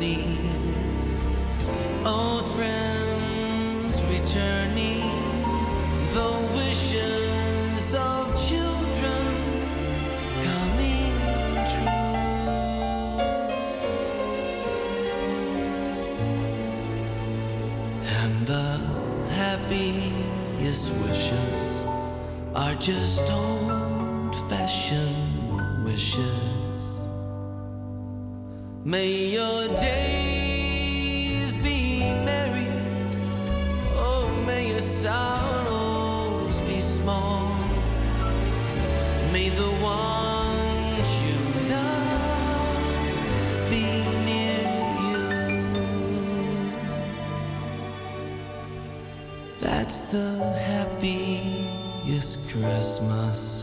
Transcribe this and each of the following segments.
journey, old friends returning, the wishes of children coming true, and the happiest wishes are just old. May your days be merry. Oh, may your sorrows be small. May the ones you love be near you. That's the happiest Christmas.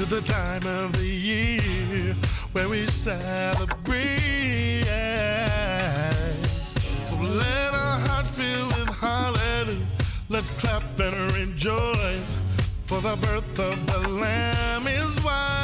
to the time of the year where we celebrate. So let our hearts fill with hallelujah. Let's clap and rejoice for the birth of the Lamb is wise.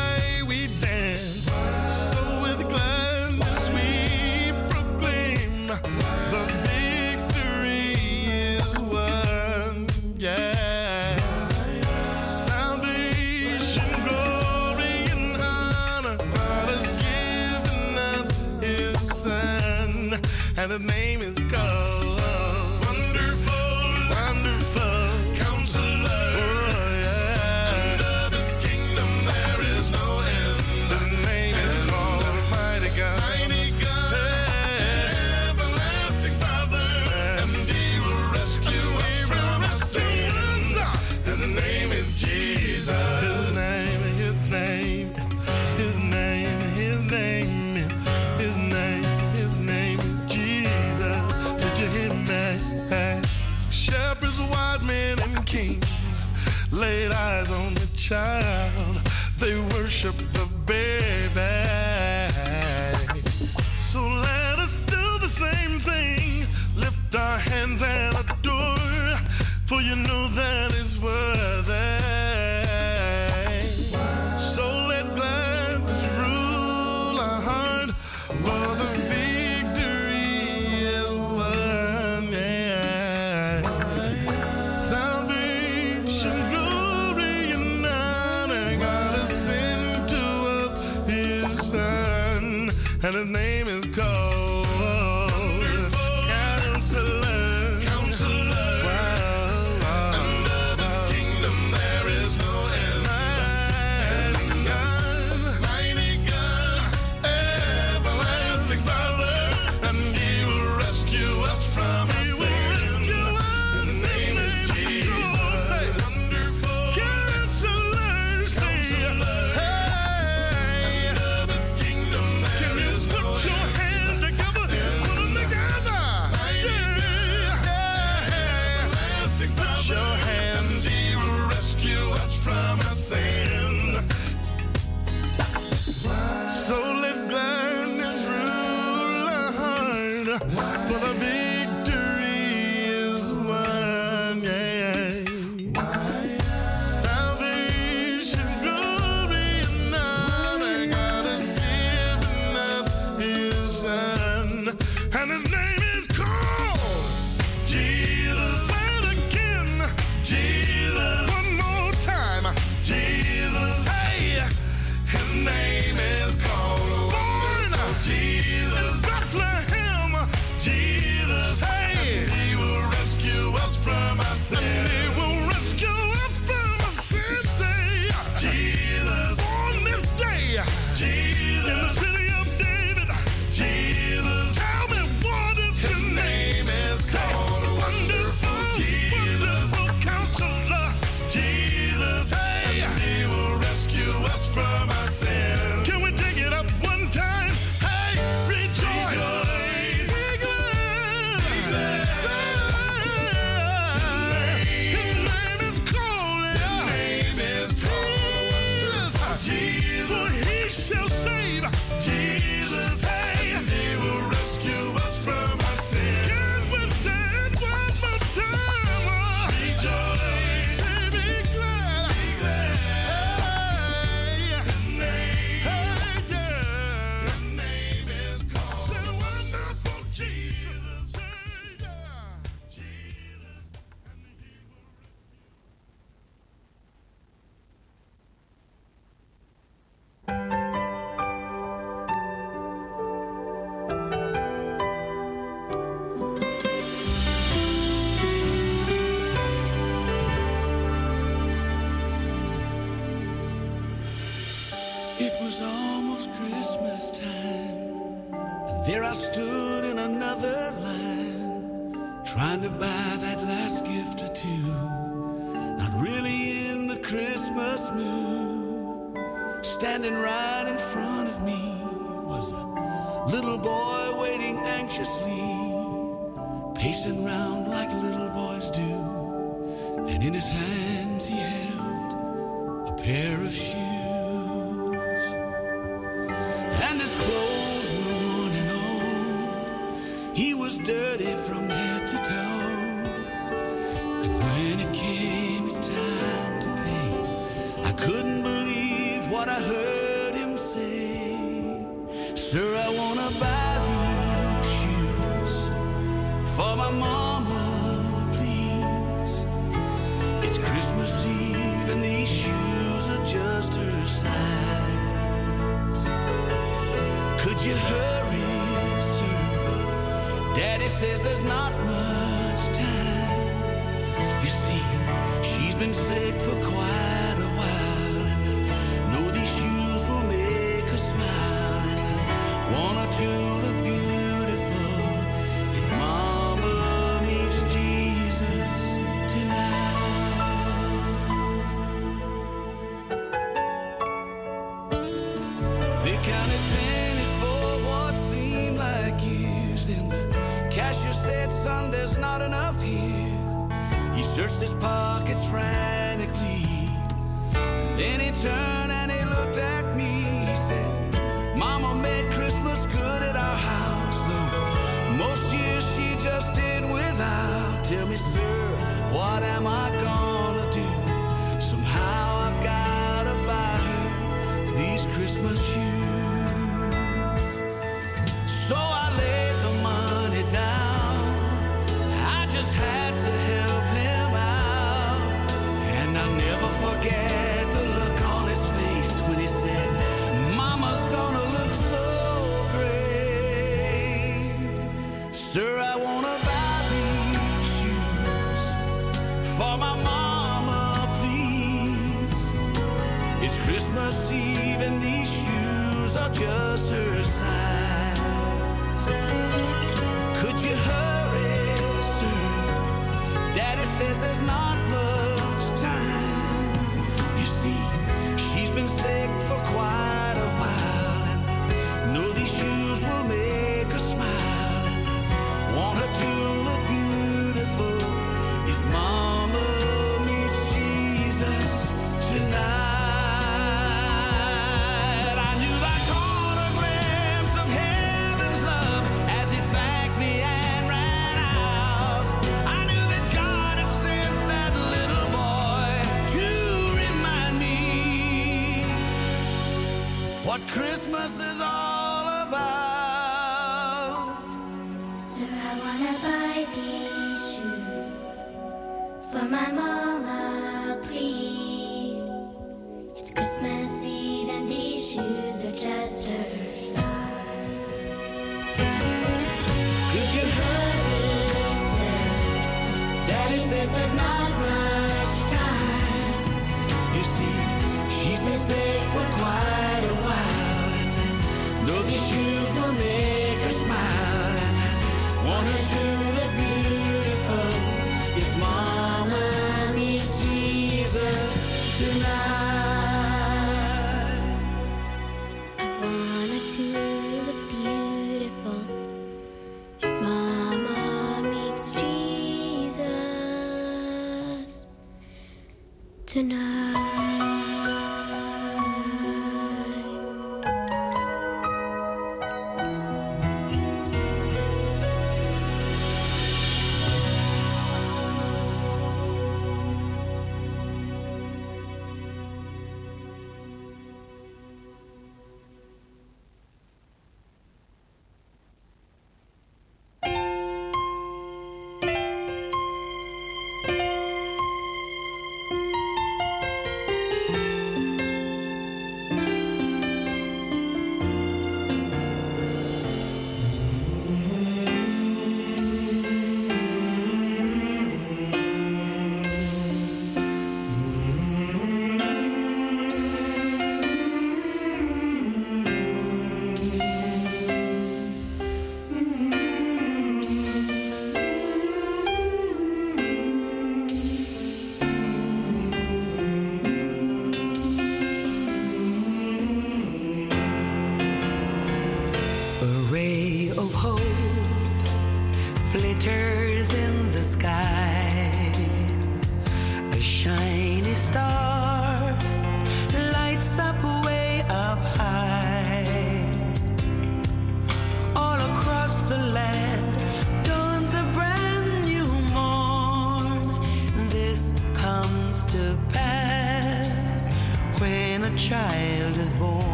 front of me. there's not much Christmas Eve and these shoes are just her size. to know.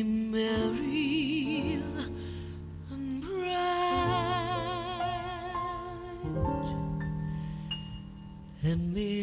and and me.